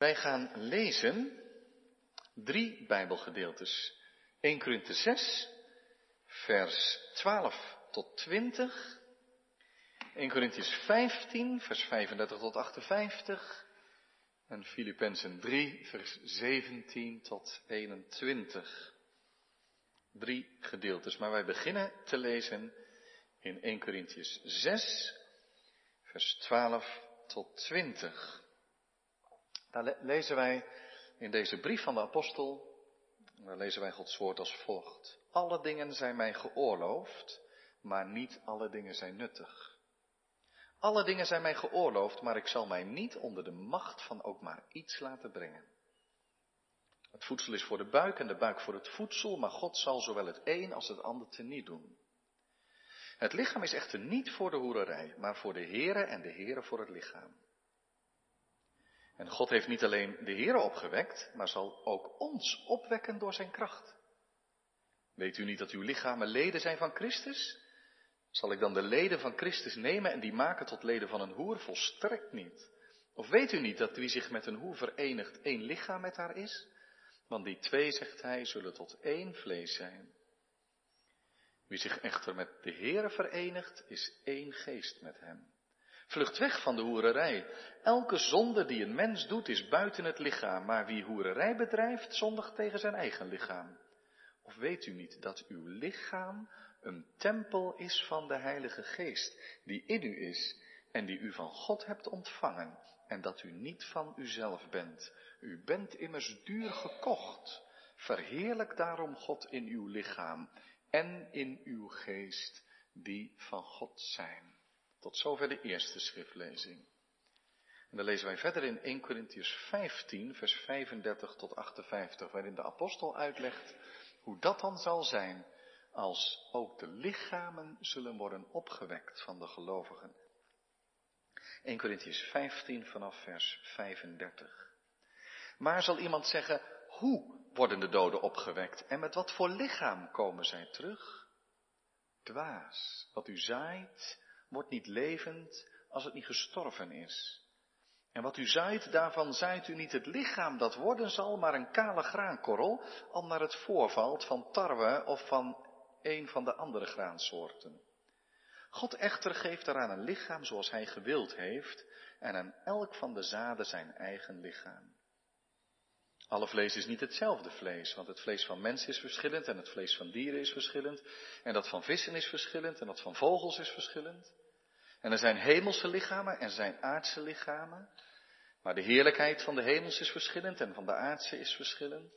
Wij gaan lezen drie Bijbelgedeeltes. 1 Korinthe 6, vers 12 tot 20. 1 Corinthians 15, vers 35 tot 58. En Filippenzen 3, vers 17 tot 21. Drie gedeeltes, maar wij beginnen te lezen in 1 Corinthians 6, vers 12 tot 20. Daar lezen wij in deze brief van de apostel, daar lezen wij Gods woord als volgt. Alle dingen zijn mij geoorloofd, maar niet alle dingen zijn nuttig. Alle dingen zijn mij geoorloofd, maar ik zal mij niet onder de macht van ook maar iets laten brengen. Het voedsel is voor de buik en de buik voor het voedsel, maar God zal zowel het een als het ander teniet doen. Het lichaam is echter niet voor de hoererij, maar voor de Here en de Here voor het lichaam. En God heeft niet alleen de Here opgewekt, maar zal ook ons opwekken door zijn kracht. Weet u niet dat uw lichamen leden zijn van Christus? Zal ik dan de leden van Christus nemen en die maken tot leden van een hoer? Volstrekt niet. Of weet u niet dat wie zich met een hoer verenigt één lichaam met haar is? Want die twee, zegt hij, zullen tot één vlees zijn. Wie zich echter met de Heere verenigt, is één geest met hem. Vlucht weg van de hoererij. Elke zonde die een mens doet, is buiten het lichaam, maar wie hoererij bedrijft, zondigt tegen zijn eigen lichaam. Of weet u niet dat uw lichaam een tempel is van de Heilige Geest, die in u is en die u van God hebt ontvangen, en dat u niet van uzelf bent. U bent immers duur gekocht. Verheerlijk daarom God in uw lichaam en in uw geest, die van God zijn. Tot zover de eerste schriftlezing. En dan lezen wij verder in 1 Corinthians 15, vers 35 tot 58, waarin de apostel uitlegt hoe dat dan zal zijn als ook de lichamen zullen worden opgewekt van de gelovigen. 1 Corinthians 15 vanaf vers 35. Maar zal iemand zeggen, hoe worden de doden opgewekt en met wat voor lichaam komen zij terug? Dwaas, wat u zaait, wordt niet levend als het niet gestorven is. En wat u zaait, daarvan zaait u niet het lichaam dat worden zal, maar een kale graankorrel, al naar het voorvalt van tarwe of van een van de andere graansoorten. God echter geeft eraan een lichaam zoals hij gewild heeft, en aan elk van de zaden zijn eigen lichaam. Alle vlees is niet hetzelfde vlees, want het vlees van mensen is verschillend en het vlees van dieren is verschillend, en dat van vissen is verschillend en dat van vogels is verschillend. En er zijn hemelse lichamen en zijn aardse lichamen, maar de heerlijkheid van de hemels is verschillend en van de aardse is verschillend.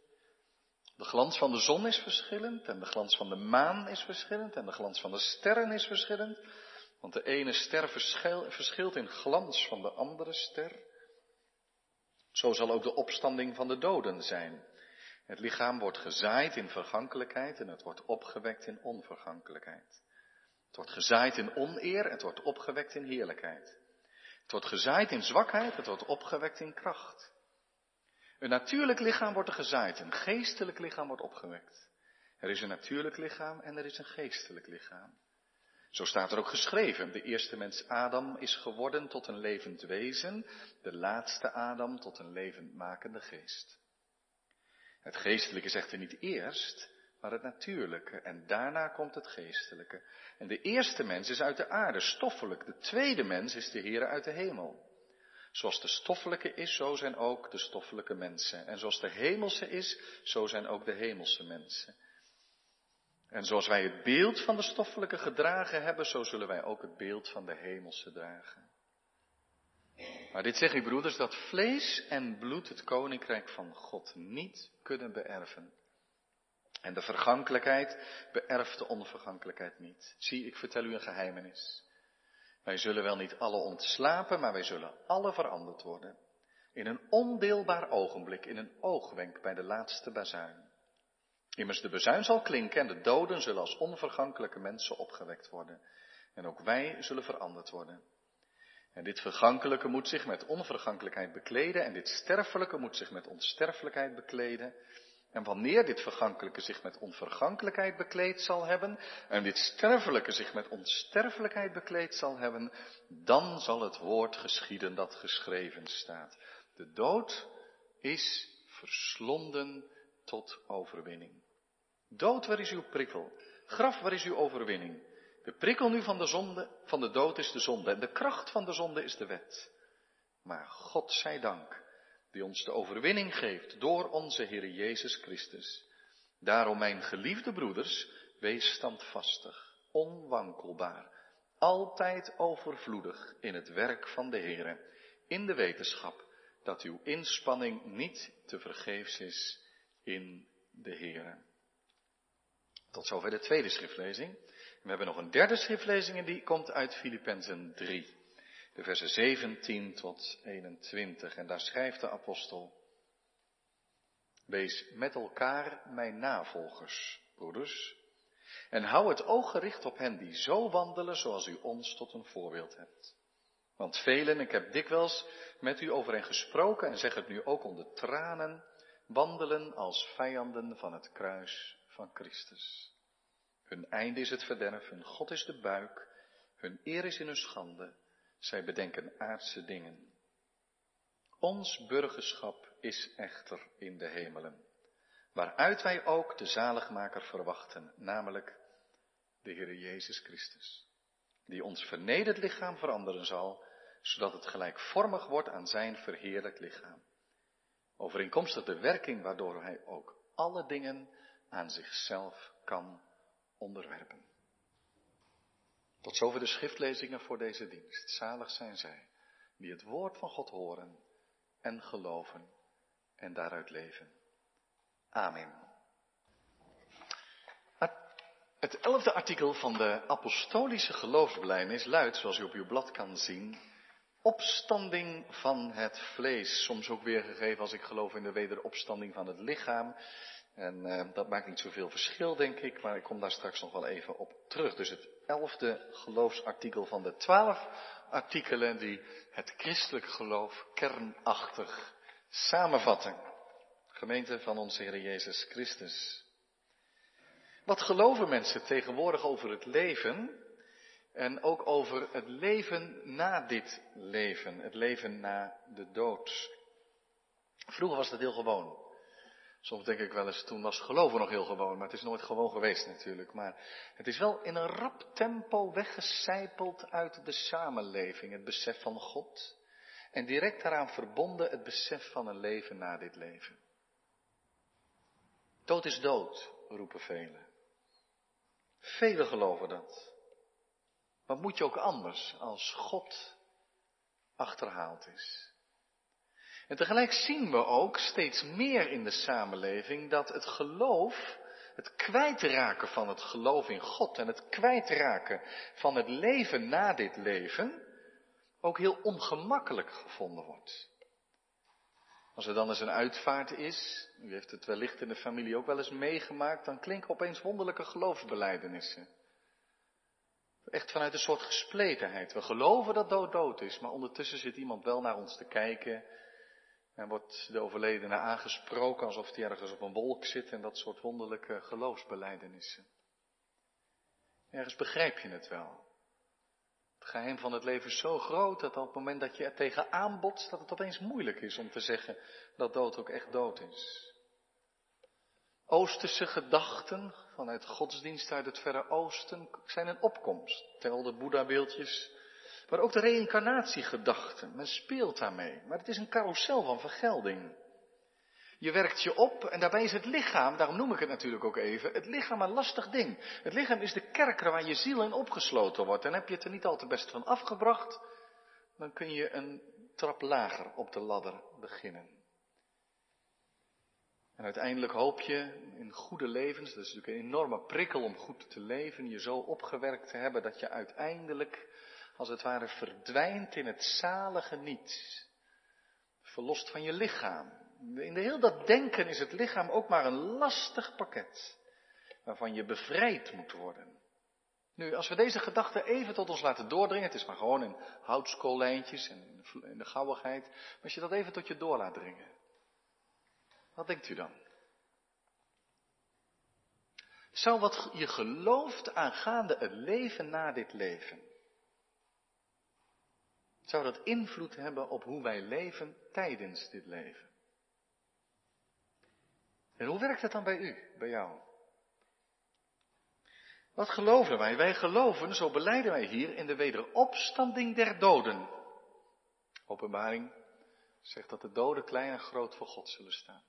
De glans van de zon is verschillend en de glans van de maan is verschillend en de glans van de sterren is verschillend, want de ene ster verschilt in glans van de andere ster. Zo zal ook de opstanding van de doden zijn. Het lichaam wordt gezaaid in vergankelijkheid en het wordt opgewekt in onvergankelijkheid. Het wordt gezaaid in oneer, het wordt opgewekt in heerlijkheid. Het wordt gezaaid in zwakheid, het wordt opgewekt in kracht. Een natuurlijk lichaam wordt er gezaaid, een geestelijk lichaam wordt opgewekt. Er is een natuurlijk lichaam en er is een geestelijk lichaam. Zo staat er ook geschreven, de eerste mens Adam is geworden tot een levend wezen, de laatste Adam tot een levendmakende geest. Het geestelijke is echter niet eerst, maar het natuurlijke, en daarna komt het geestelijke. En de eerste mens is uit de aarde, stoffelijk, de tweede mens is de Heer uit de hemel. Zoals de stoffelijke is, zo zijn ook de stoffelijke mensen. En zoals de hemelse is, zo zijn ook de hemelse mensen. En zoals wij het beeld van de stoffelijke gedragen hebben, zo zullen wij ook het beeld van de hemelse dragen. Maar dit zeg ik, broeders, dat vlees en bloed het koninkrijk van God niet kunnen beërven. En de vergankelijkheid beërft de onvergankelijkheid niet. Zie, ik vertel u een geheimenis. Wij zullen wel niet alle ontslapen, maar wij zullen alle veranderd worden. In een ondeelbaar ogenblik, in een oogwenk bij de laatste bazuin. Immers de bezuin zal klinken en de doden zullen als onvergankelijke mensen opgewekt worden. En ook wij zullen veranderd worden. En dit vergankelijke moet zich met onvergankelijkheid bekleden en dit sterfelijke moet zich met onsterfelijkheid bekleden. En wanneer dit vergankelijke zich met onvergankelijkheid bekleed zal hebben en dit sterfelijke zich met onsterfelijkheid bekleed zal hebben, dan zal het woord geschieden dat geschreven staat. De dood is verslonden tot overwinning. Dood, waar is uw prikkel? Graf, waar is uw overwinning? De prikkel nu van de zonde, van de dood is de zonde en de kracht van de zonde is de wet. Maar God zij dank, die ons de overwinning geeft door onze Heer Jezus Christus. Daarom, mijn geliefde broeders, wees standvastig, onwankelbaar, altijd overvloedig in het werk van de Heer, in de wetenschap dat uw inspanning niet te vergeefs is in de Heer. Tot zover de tweede schriftlezing. We hebben nog een derde schriftlezing en die komt uit Filippenzen 3. De versen 17 tot 21. En daar schrijft de apostel. Wees met elkaar mijn navolgers, broeders. En hou het oog gericht op hen die zo wandelen zoals u ons tot een voorbeeld hebt. Want velen, ik heb dikwijls met u over hen gesproken en zeg het nu ook onder tranen, wandelen als vijanden van het kruis van Christus. Hun einde is het verderf, hun God is de buik, hun eer is in hun schande, zij bedenken aardse dingen. Ons burgerschap is echter in de hemelen, waaruit wij ook de zaligmaker verwachten, namelijk de Heer Jezus Christus, die ons vernederd lichaam veranderen zal, zodat het gelijkvormig wordt aan zijn verheerlijk lichaam. Overeenkomstig de werking waardoor hij ook alle dingen aan zichzelf kan onderwerpen. Tot zover de schriftlezingen voor deze dienst. Zalig zijn zij die het woord van God horen en geloven en daaruit leven. Amen. Het elfde artikel van de apostolische geloofsbelijdenis luidt, zoals u op uw blad kan zien, opstanding van het vlees. Soms ook weergegeven als ik geloof in de wederopstanding van het lichaam. En uh, dat maakt niet zoveel verschil, denk ik, maar ik kom daar straks nog wel even op terug. Dus het elfde geloofsartikel van de twaalf artikelen die het christelijk geloof kernachtig samenvatten. Gemeente van onze Heer Jezus Christus. Wat geloven mensen tegenwoordig over het leven en ook over het leven na dit leven, het leven na de dood? Vroeger was dat heel gewoon. Soms denk ik wel eens, toen was geloven nog heel gewoon, maar het is nooit gewoon geweest natuurlijk. Maar het is wel in een rap tempo weggecijpeld uit de samenleving, het besef van God. En direct daaraan verbonden het besef van een leven na dit leven. Dood is dood, roepen velen. Velen geloven dat. Maar moet je ook anders als God achterhaald is? En tegelijk zien we ook steeds meer in de samenleving dat het geloof, het kwijtraken van het geloof in God en het kwijtraken van het leven na dit leven, ook heel ongemakkelijk gevonden wordt. Als er dan eens een uitvaart is, u heeft het wellicht in de familie ook wel eens meegemaakt, dan klinken opeens wonderlijke geloofsbelijdenissen. Echt vanuit een soort gespletenheid. We geloven dat dood dood is, maar ondertussen zit iemand wel naar ons te kijken en wordt de overledene aangesproken alsof hij ergens op een wolk zit en dat soort wonderlijke geloofsbelijdenissen. Ergens begrijp je het wel. Het geheim van het leven is zo groot dat op het moment dat je er tegenaan botst, dat het opeens moeilijk is om te zeggen dat dood ook echt dood is. Oosterse gedachten vanuit godsdienst uit het Verre Oosten zijn een opkomst. Tel de Boeddha-beeldjes maar ook de reïncarnatiegedachte. Men speelt daarmee. Maar het is een carousel van vergelding. Je werkt je op en daarbij is het lichaam, daarom noem ik het natuurlijk ook even, het lichaam een lastig ding. Het lichaam is de kerker waar je ziel in opgesloten wordt. En heb je het er niet al te best van afgebracht, dan kun je een trap lager op de ladder beginnen. En uiteindelijk hoop je in goede levens, dat is natuurlijk een enorme prikkel om goed te leven, je zo opgewerkt te hebben dat je uiteindelijk als het ware verdwijnt in het zalige niets. Verlost van je lichaam. In de heel dat denken is het lichaam ook maar een lastig pakket. Waarvan je bevrijd moet worden. Nu, als we deze gedachte even tot ons laten doordringen, het is maar gewoon in houtskoollijntjes en in de gauwigheid, als je dat even tot je door laat dringen, wat denkt u dan? Zou wat je gelooft aangaande het leven na dit leven, zou dat invloed hebben op hoe wij leven tijdens dit leven? En hoe werkt het dan bij u, bij jou? Wat geloven wij? Wij geloven, zo beleiden wij hier, in de wederopstanding der doden. Openbaring zegt dat de doden klein en groot voor God zullen staan.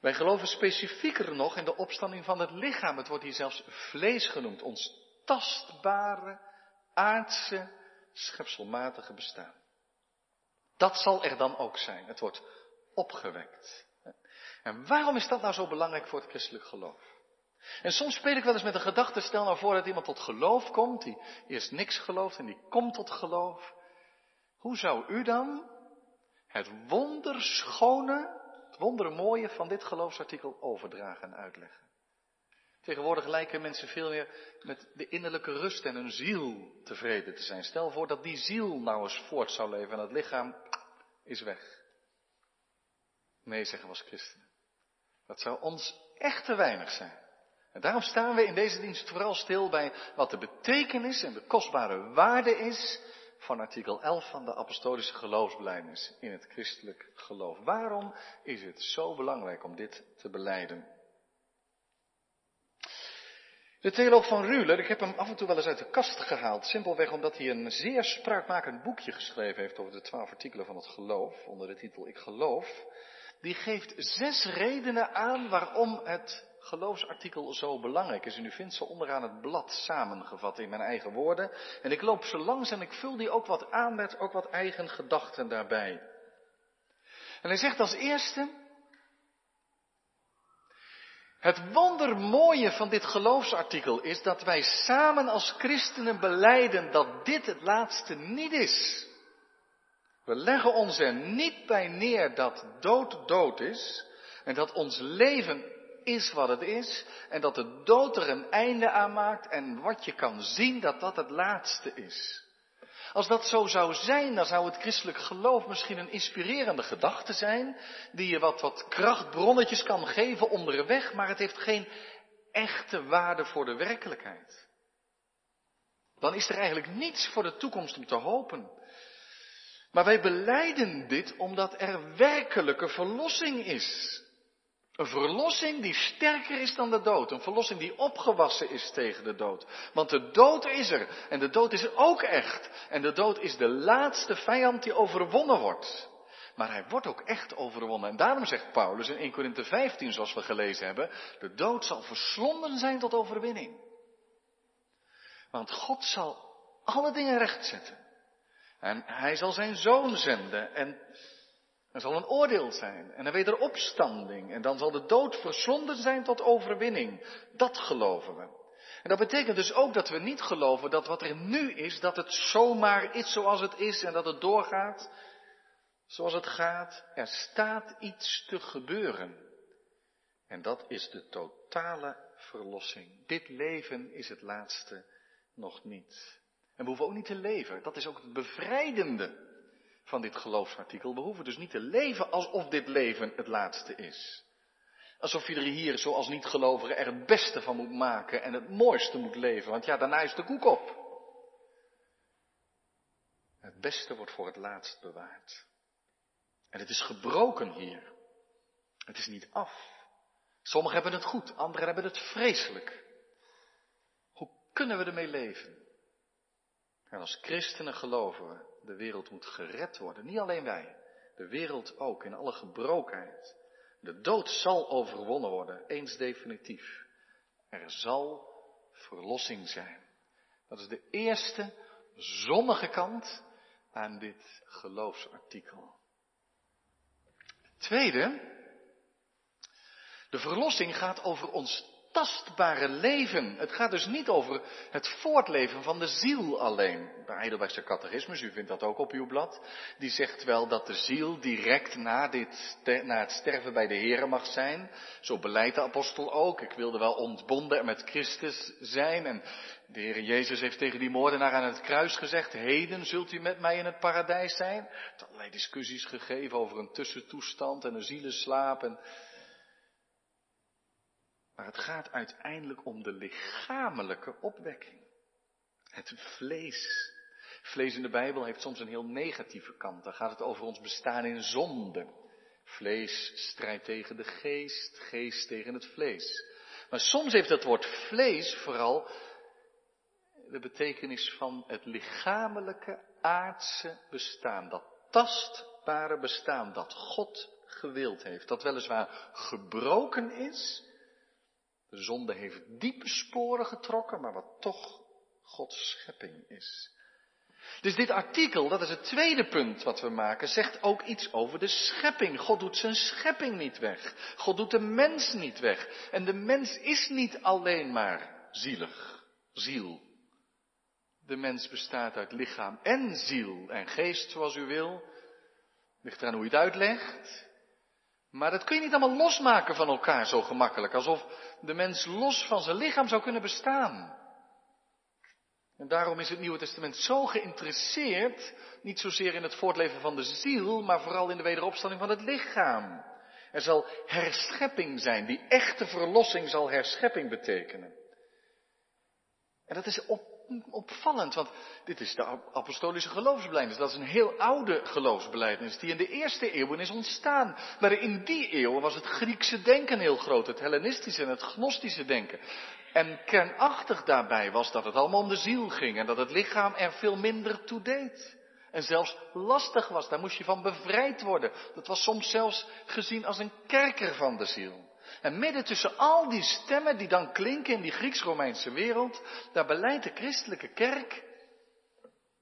Wij geloven specifieker nog in de opstanding van het lichaam. Het wordt hier zelfs vlees genoemd. Ons tastbare, aardse, schepselmatige bestaan. Dat zal er dan ook zijn. Het wordt opgewekt. En waarom is dat nou zo belangrijk voor het christelijk geloof? En soms speel ik wel eens met een gedachte, stel nou voor dat iemand tot geloof komt, die eerst niks gelooft en die komt tot geloof. Hoe zou u dan het wonderschone, het wondermooie van dit geloofsartikel overdragen en uitleggen? Tegenwoordig lijken mensen veel meer met de innerlijke rust en hun ziel tevreden te zijn. Stel voor dat die ziel nou eens voort zou leven en het lichaam is weg. Nee, zeggen we als christenen. Dat zou ons echt te weinig zijn. En daarom staan we in deze dienst vooral stil bij wat de betekenis en de kostbare waarde is van artikel 11 van de apostolische geloofsbelijdenis in het christelijk geloof. Waarom is het zo belangrijk om dit te beleiden? De theoloog van Ruler, ik heb hem af en toe wel eens uit de kast gehaald, simpelweg omdat hij een zeer spraakmakend boekje geschreven heeft over de twaalf artikelen van het geloof, onder de titel Ik geloof. Die geeft zes redenen aan waarom het geloofsartikel zo belangrijk is. En u vindt ze onderaan het blad samengevat in mijn eigen woorden. En ik loop ze langs en ik vul die ook wat aan met ook wat eigen gedachten daarbij. En hij zegt als eerste, het wondermooie van dit geloofsartikel is dat wij samen als christenen beleiden dat dit het laatste niet is. We leggen ons er niet bij neer dat dood dood is en dat ons leven is wat het is en dat de dood er een einde aan maakt en wat je kan zien dat dat het laatste is. Als dat zo zou zijn, dan zou het christelijk geloof misschien een inspirerende gedachte zijn, die je wat, wat krachtbronnetjes kan geven onderweg, maar het heeft geen echte waarde voor de werkelijkheid. Dan is er eigenlijk niets voor de toekomst om te hopen. Maar wij beleiden dit omdat er werkelijke verlossing is. Een verlossing die sterker is dan de dood. Een verlossing die opgewassen is tegen de dood. Want de dood is er. En de dood is ook echt. En de dood is de laatste vijand die overwonnen wordt. Maar hij wordt ook echt overwonnen. En daarom zegt Paulus in 1 Corinthië 15, zoals we gelezen hebben, de dood zal verslonden zijn tot overwinning. Want God zal alle dingen rechtzetten. En hij zal zijn zoon zenden. En er zal een oordeel zijn en een wederopstanding. En dan zal de dood verslonden zijn tot overwinning. Dat geloven we. En dat betekent dus ook dat we niet geloven dat wat er nu is, dat het zomaar is zoals het is en dat het doorgaat zoals het gaat. Er staat iets te gebeuren. En dat is de totale verlossing. Dit leven is het laatste nog niet. En we hoeven ook niet te leven. Dat is ook het bevrijdende van dit geloofsartikel. We hoeven dus niet te leven alsof dit leven het laatste is. Alsof je er hier, zoals niet-gelovigen, er het beste van moet maken en het mooiste moet leven. Want ja, daarna is de koek op. Het beste wordt voor het laatst bewaard. En het is gebroken hier. Het is niet af. Sommigen hebben het goed, anderen hebben het vreselijk. Hoe kunnen we ermee leven? En als christenen geloven we de wereld moet gered worden. Niet alleen wij, de wereld ook, in alle gebrokenheid. De dood zal overwonnen worden, eens definitief. Er zal verlossing zijn. Dat is de eerste zonnige kant aan dit geloofsartikel. Tweede, de verlossing gaat over ons tastbare leven. Het gaat dus niet over het voortleven van de ziel alleen. De Heidelbergse catechismus, u vindt dat ook op uw blad, die zegt wel dat de ziel direct na, dit, na het sterven bij de Here mag zijn. Zo beleidt de apostel ook. Ik wilde wel ontbonden met Christus zijn. En de Heer Jezus heeft tegen die moordenaar aan het kruis gezegd, heden zult u met mij in het paradijs zijn. Er allerlei discussies gegeven over een tussentoestand en een zielenslaap en maar het gaat uiteindelijk om de lichamelijke opwekking. Het vlees. Vlees in de Bijbel heeft soms een heel negatieve kant. Dan gaat het over ons bestaan in zonde. Vlees strijdt tegen de geest, geest tegen het vlees. Maar soms heeft dat woord vlees vooral de betekenis van het lichamelijke, aardse bestaan. Dat tastbare bestaan dat God gewild heeft. Dat weliswaar gebroken is. De zonde heeft diepe sporen getrokken, maar wat toch Gods schepping is. Dus dit artikel, dat is het tweede punt wat we maken, zegt ook iets over de schepping. God doet zijn schepping niet weg. God doet de mens niet weg. En de mens is niet alleen maar zielig, ziel. De mens bestaat uit lichaam en ziel en geest, zoals u wil. Ligt eraan hoe je het uitlegt. Maar dat kun je niet allemaal losmaken van elkaar zo gemakkelijk, alsof de mens los van zijn lichaam zou kunnen bestaan. En daarom is het Nieuwe Testament zo geïnteresseerd, niet zozeer in het voortleven van de ziel, maar vooral in de wederopstanding van het lichaam. Er zal herschepping zijn, die echte verlossing zal herschepping betekenen. En dat is op, opvallend, want dit is de apostolische geloofsbelijdenis. Dat is een heel oude geloofsbelijdenis die in de eerste eeuwen is ontstaan. Maar in die eeuwen was het Griekse denken heel groot, het Hellenistische en het Gnostische denken. En kernachtig daarbij was dat het allemaal om de ziel ging en dat het lichaam er veel minder toe deed. En zelfs lastig was, daar moest je van bevrijd worden. Dat was soms zelfs gezien als een kerker van de ziel. En midden tussen al die stemmen die dan klinken in die Grieks-Romeinse wereld, daar beleidt de christelijke kerk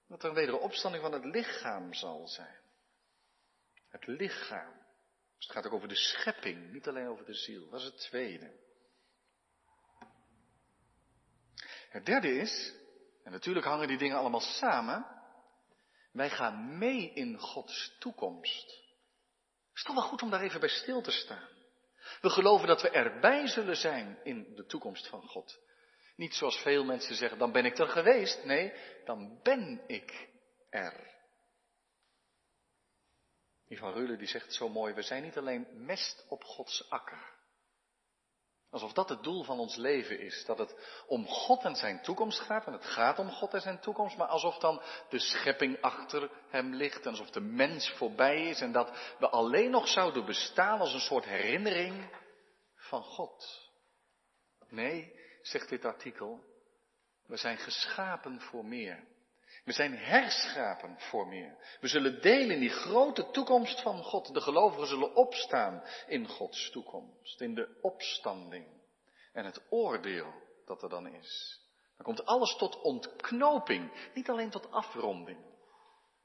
dat er een wederopstanding van het lichaam zal zijn. Het lichaam. Dus het gaat ook over de schepping, niet alleen over de ziel. Dat is het tweede. Het derde is, en natuurlijk hangen die dingen allemaal samen, wij gaan mee in Gods toekomst. Het is toch wel goed om daar even bij stil te staan. We geloven dat we erbij zullen zijn in de toekomst van God. Niet zoals veel mensen zeggen, dan ben ik er geweest. Nee, dan ben ik er. Die van Rulle die zegt zo mooi, we zijn niet alleen mest op Gods akker. Alsof dat het doel van ons leven is. Dat het om God en zijn toekomst gaat. En het gaat om God en zijn toekomst. Maar alsof dan de schepping achter hem ligt. En alsof de mens voorbij is. En dat we alleen nog zouden bestaan als een soort herinnering van God. Nee, zegt dit artikel. We zijn geschapen voor meer. We zijn herschapen voor meer. We zullen delen in die grote toekomst van God. De gelovigen zullen opstaan in Gods toekomst, in de opstanding en het oordeel dat er dan is. Dan komt alles tot ontknoping, niet alleen tot afronding.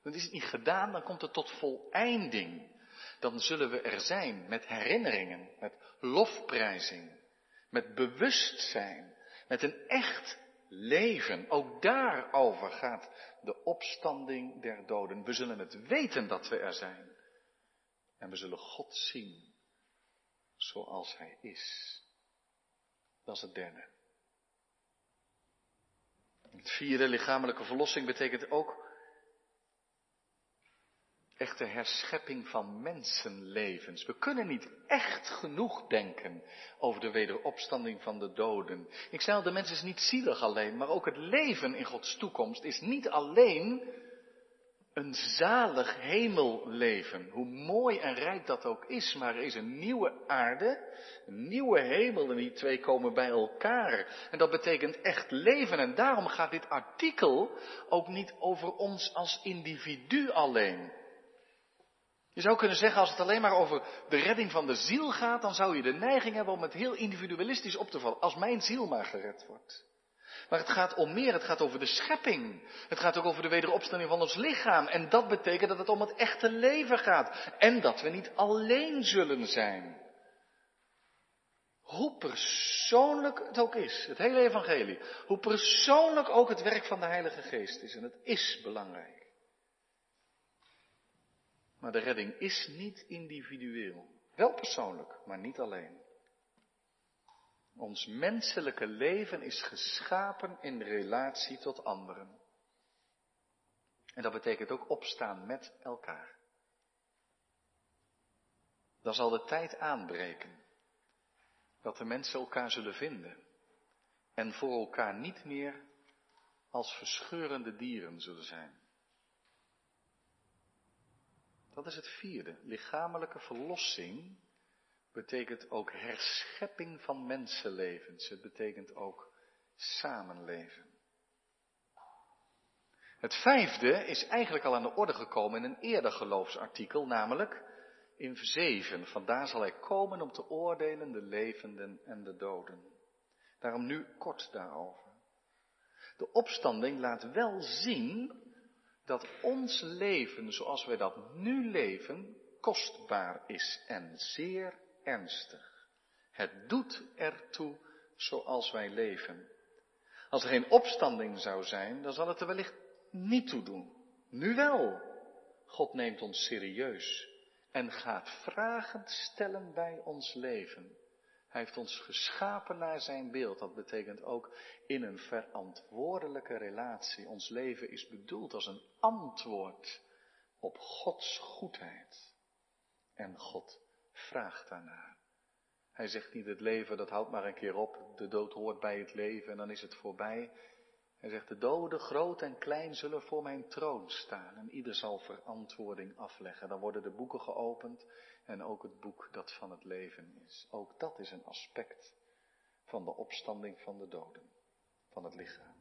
Dan is het niet gedaan, dan komt het tot voleinding. Dan zullen we er zijn met herinneringen, met lofprijzing, met bewustzijn, met een echt leven. Ook daarover gaat de opstanding der doden. We zullen het weten dat we er zijn. En we zullen God zien zoals Hij is. Dat is het derde. Het vierde, lichamelijke verlossing, betekent ook echte herschepping van mensenlevens. We kunnen niet echt genoeg denken over de wederopstanding van de doden. Ik zei al, de mens is niet zielig alleen, maar ook het leven in Gods toekomst is niet alleen een zalig hemelleven. Hoe mooi en rijk dat ook is, maar er is een nieuwe aarde, een nieuwe hemel en die twee komen bij elkaar. En dat betekent echt leven en daarom gaat dit artikel ook niet over ons als individu alleen. Je zou kunnen zeggen, als het alleen maar over de redding van de ziel gaat, dan zou je de neiging hebben om het heel individualistisch op te vallen. Als mijn ziel maar gered wordt. Maar het gaat om meer, het gaat over de schepping. Het gaat ook over de wederopstanding van ons lichaam. En dat betekent dat het om het echte leven gaat. En dat we niet alleen zullen zijn. Hoe persoonlijk het ook is, het hele evangelie. Hoe persoonlijk ook het werk van de Heilige Geest is. En het is belangrijk. Maar de redding is niet individueel. Wel persoonlijk, maar niet alleen. Ons menselijke leven is geschapen in relatie tot anderen. En dat betekent ook opstaan met elkaar. Dan zal de tijd aanbreken dat de mensen elkaar zullen vinden en voor elkaar niet meer als verscheurende dieren zullen zijn. Dat is het vierde. Lichamelijke verlossing betekent ook herschepping van mensenlevens. Het betekent ook samenleven. Het vijfde is eigenlijk al aan de orde gekomen in een eerder geloofsartikel, namelijk in 7. Vandaar zal hij komen om te oordelen de levenden en de doden. Daarom nu kort daarover. De opstanding laat wel zien dat ons leven zoals wij dat nu leven kostbaar is en zeer ernstig. Het doet ertoe zoals wij leven. Als er geen opstanding zou zijn, dan zal het er wellicht niet toe doen. Nu wel. God neemt ons serieus en gaat vragen stellen bij ons leven. Hij heeft ons geschapen naar zijn beeld. Dat betekent ook in een verantwoordelijke relatie. Ons leven is bedoeld als een antwoord op Gods goedheid. En God vraagt daarnaar. Hij zegt niet het leven, dat houdt maar een keer op. De dood hoort bij het leven en dan is het voorbij. Hij zegt, de doden, groot en klein, zullen voor mijn troon staan en ieder zal verantwoording afleggen. Dan worden de boeken geopend en ook het boek dat van het leven is. Ook dat is een aspect van de opstanding van de doden, van het lichaam.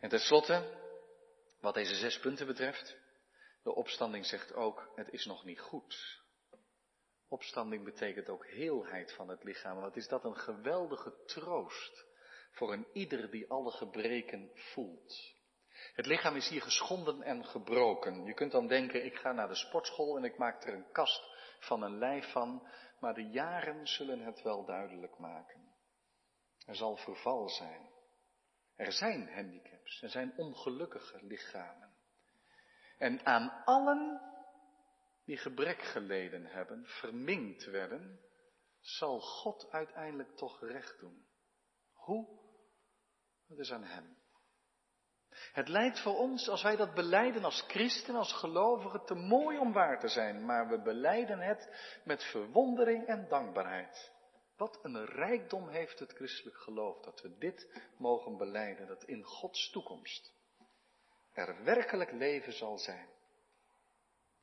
En tenslotte, wat deze zes punten betreft, de opstanding zegt ook, het is nog niet goed. Opstanding betekent ook heelheid van het lichaam. Wat is dat een geweldige troost voor een ieder die alle gebreken voelt. Het lichaam is hier geschonden en gebroken. Je kunt dan denken, ik ga naar de sportschool en ik maak er een kast van een lijf van, maar de jaren zullen het wel duidelijk maken. Er zal verval zijn. Er zijn handicaps, er zijn ongelukkige lichamen. En aan allen die gebrek geleden hebben, verminkt werden, zal God uiteindelijk toch recht doen. Hoe? Dat is aan Hem. Het lijkt voor ons, als wij dat beleiden als christen, als gelovigen, te mooi om waar te zijn, maar we beleiden het met verwondering en dankbaarheid. Wat een rijkdom heeft het christelijk geloof dat we dit mogen beleiden, dat in Gods toekomst er werkelijk leven zal zijn.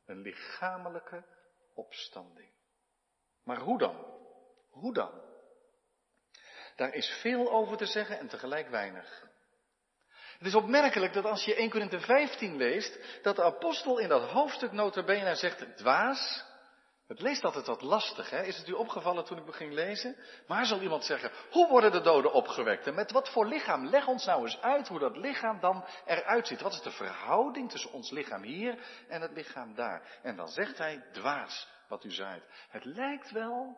Een lichamelijke opstanding. Maar hoe dan? Hoe dan? Daar is veel over te zeggen en tegelijk weinig. Het is opmerkelijk dat als je 1 Korinthe 15 leest, dat de apostel in dat hoofdstuk notabene zegt, dwaas, het leest altijd wat lastig, hè? Is het u opgevallen toen ik begin lezen? Maar zal iemand zeggen, hoe worden de doden opgewekt? En met wat voor lichaam? Leg ons nou eens uit hoe dat lichaam dan eruit ziet. Wat is de verhouding tussen ons lichaam hier en het lichaam daar? En dan zegt hij, dwaas, wat u zaait. Het lijkt wel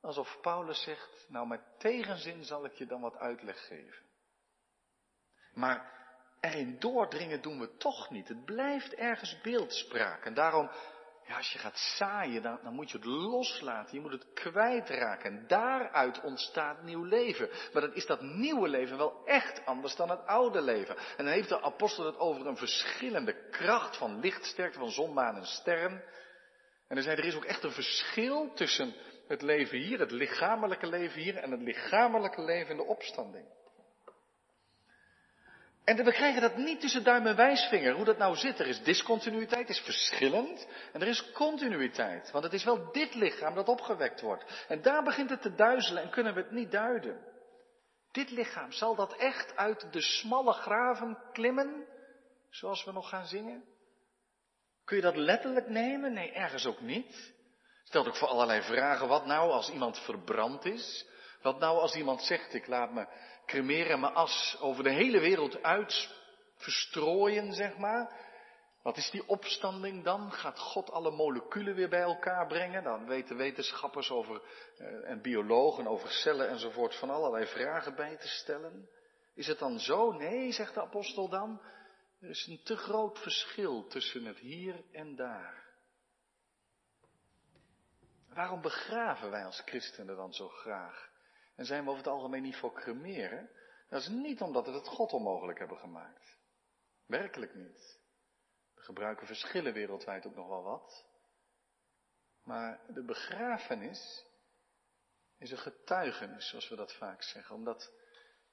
alsof Paulus zegt, nou met tegenzin zal ik je dan wat uitleg geven. Maar erin doordringen doen we toch niet. Het blijft ergens beeldspraak. En daarom ja, als je gaat zaaien, dan, dan, moet je het loslaten. Je moet het kwijtraken. En daaruit ontstaat nieuw leven. Maar dan is dat nieuwe leven wel echt anders dan het oude leven. En dan heeft de apostel het over een verschillende kracht van lichtsterkte, van zon, maan en sterren. En dan zei er is ook echt een verschil tussen het leven hier, het lichamelijke leven hier en het lichamelijke leven in de opstanding. En we krijgen dat niet tussen duim en wijsvinger, hoe dat nou zit. Er is discontinuïteit, is verschillend. En er is continuïteit. Want het is wel dit lichaam dat opgewekt wordt. En daar begint het te duizelen en kunnen we het niet duiden. Dit lichaam, zal dat echt uit de smalle graven klimmen? Zoals we nog gaan zingen? Kun je dat letterlijk nemen? Nee, ergens ook niet. Stelt ook voor allerlei vragen. Wat nou als iemand verbrand is? Wat nou als iemand zegt, ik laat me cremeren mijn as over de hele wereld uit verstrooien, zeg maar. Wat is die opstanding dan? Gaat God alle moleculen weer bij elkaar brengen? Dan weten wetenschappers over, eh, en biologen over cellen enzovoort van allerlei vragen bij te stellen. Is het dan zo? Nee, zegt de apostel dan. Er is een te groot verschil tussen het hier en daar. Waarom begraven wij als christenen dan zo graag? En zijn we over het algemeen niet voor cremeren? Dat is niet omdat we het God onmogelijk hebben gemaakt. Werkelijk niet. We gebruiken verschillen wereldwijd ook nog wel wat. Maar de begrafenis is een getuigenis, zoals we dat vaak zeggen. Omdat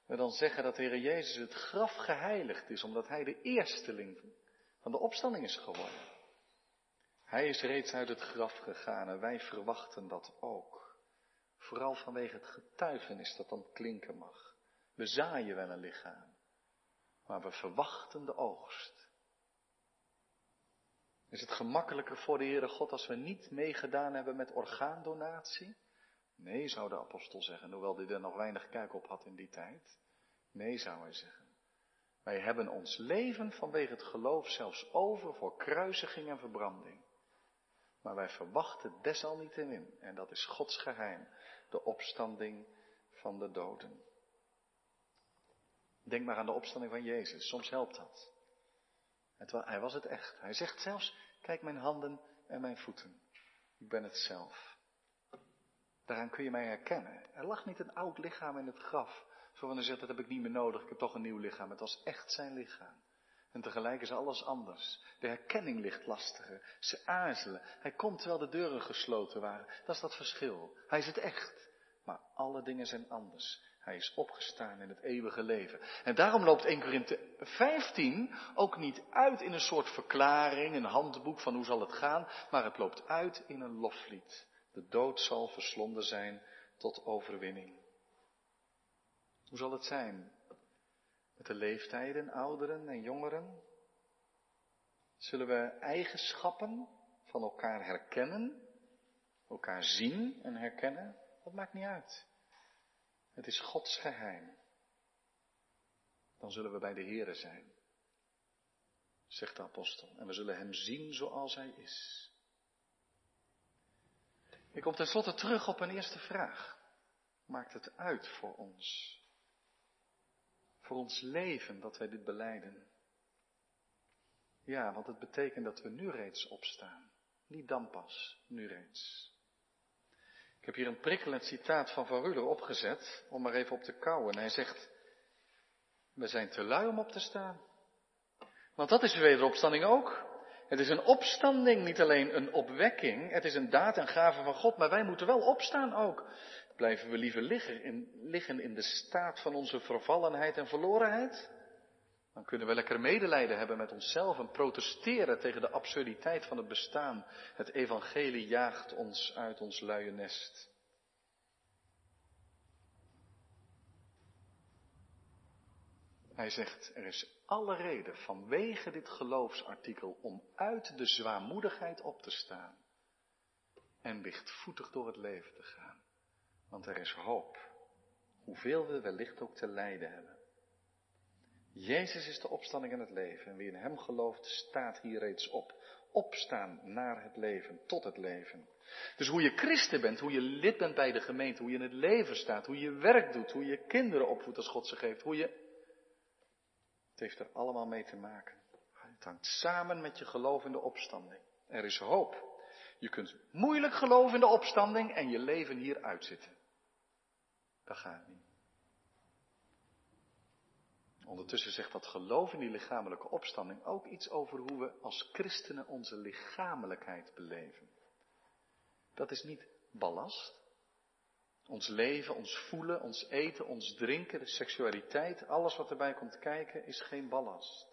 we dan zeggen dat de Heer Jezus het graf geheiligd is, omdat Hij de eersteling van de opstanding is geworden. Hij is reeds uit het graf gegaan en wij verwachten dat ook. Vooral vanwege het getuigenis dat dan klinken mag. We zaaien wel een lichaam, maar we verwachten de oogst. Is het gemakkelijker voor de Heere God als we niet meegedaan hebben met orgaandonatie? Nee, zou de apostel zeggen, hoewel hij er nog weinig kijk op had in die tijd. Nee, zou hij zeggen. Wij hebben ons leven vanwege het geloof zelfs over voor kruisiging en verbranding. Maar wij verwachten desalniettemin, en dat is Gods geheim, de opstanding van de doden. Denk maar aan de opstanding van Jezus, soms helpt dat. hij was het echt. Hij zegt zelfs, kijk mijn handen en mijn voeten. Ik ben het zelf. Daaraan kun je mij herkennen. Er lag niet een oud lichaam in het graf. Zo van hij zegt, dat heb ik niet meer nodig, ik heb toch een nieuw lichaam. Het was echt zijn lichaam. En tegelijk is alles anders. De herkenning ligt lastiger. Ze aarzelen. Hij komt terwijl de deuren gesloten waren. Dat is dat verschil. Hij is het echt. Maar alle dingen zijn anders. Hij is opgestaan in het eeuwige leven. En daarom loopt 1 Korinthe 15 ook niet uit in een soort verklaring, een handboek van hoe zal het gaan, maar het loopt uit in een loflied. De dood zal verslonden zijn tot overwinning. Hoe zal het zijn met de leeftijden, ouderen en jongeren? Zullen we eigenschappen van elkaar herkennen, elkaar zien en herkennen? Dat maakt niet uit. Het is Gods geheim. Dan zullen we bij de Here zijn, zegt de apostel. En we zullen Hem zien zoals Hij is. Ik kom tenslotte terug op een eerste vraag. Maakt het uit voor ons? Voor ons leven dat wij dit beleiden? Ja, want het betekent dat we nu reeds opstaan. Niet dan pas, nu reeds. Ik heb hier een prikkelend citaat van Van Ruller opgezet, om maar even op te kouwen. Hij zegt, we zijn te lui om op te staan. Want dat is de wederopstanding ook. Het is een opstanding, niet alleen een opwekking. Het is een daad en gave van God, maar wij moeten wel opstaan ook. Blijven we liever liggen in, liggen in de staat van onze vervallenheid en verlorenheid? Dan kunnen we lekker medelijden hebben met onszelf en protesteren tegen de absurditeit van het bestaan. Het evangelie jaagt ons uit ons luie nest. Hij zegt, er is alle reden vanwege dit geloofsartikel om uit de zwaarmoedigheid op te staan en lichtvoetig door het leven te gaan. Want er is hoop, hoeveel we wellicht ook te lijden hebben. Jezus is de opstanding en het leven. En wie in Hem gelooft, staat hier reeds op. Opstaan naar het leven, tot het leven. Dus hoe je christen bent, hoe je lid bent bij de gemeente, hoe je in het leven staat, hoe je werk doet, hoe je kinderen opvoedt als God ze geeft, hoe je... Het heeft er allemaal mee te maken. Het hangt samen met je geloof in de opstanding. Er is hoop. Je kunt moeilijk geloven in de opstanding en je leven hier uitzitten. Dat gaat niet. Ondertussen zegt dat geloof in die lichamelijke opstanding ook iets over hoe we als christenen onze lichamelijkheid beleven. Dat is niet ballast. Ons leven, ons voelen, ons eten, ons drinken, de seksualiteit, alles wat erbij komt kijken, is geen ballast.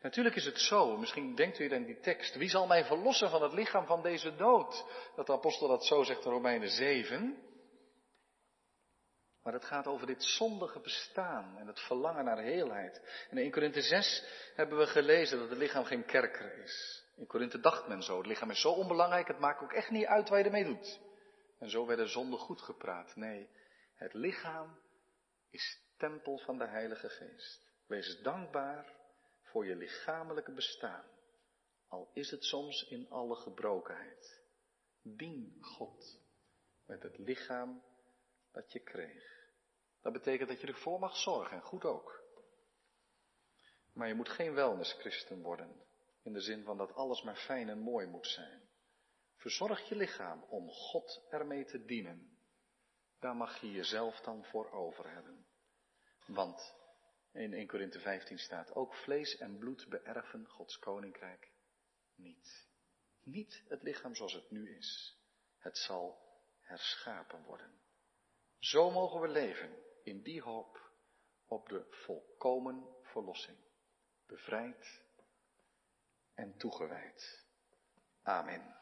Natuurlijk is het zo, misschien denkt u in die tekst, wie zal mij verlossen van het lichaam van deze dood? Dat de apostel dat zo zegt in Romeinen 7. Maar het gaat over dit zondige bestaan en het verlangen naar heelheid. In 1 Korinthe 6 hebben we gelezen dat het lichaam geen kerker is. In Korinthe dacht men zo, het lichaam is zo onbelangrijk, het maakt ook echt niet uit waar je ermee doet. En zo werden zonden goed gepraat. Nee, het lichaam is tempel van de Heilige Geest. Wees dankbaar voor je lichamelijke bestaan, al is het soms in alle gebrokenheid. Dien God met het lichaam dat je kreeg. Dat betekent dat je ervoor mag zorgen, en goed ook. Maar je moet geen wellness-christen worden, in de zin van dat alles maar fijn en mooi moet zijn. Verzorg je lichaam om God ermee te dienen. Daar mag je jezelf dan voor over hebben. Want in 1 Korinthe 15 staat ook vlees en bloed beërven Gods koninkrijk niet. Niet het lichaam zoals het nu is. Het zal herschapen worden. Zo mogen we leven in die hoop op de volkomen verlossing. Bevrijd en toegewijd. Amen.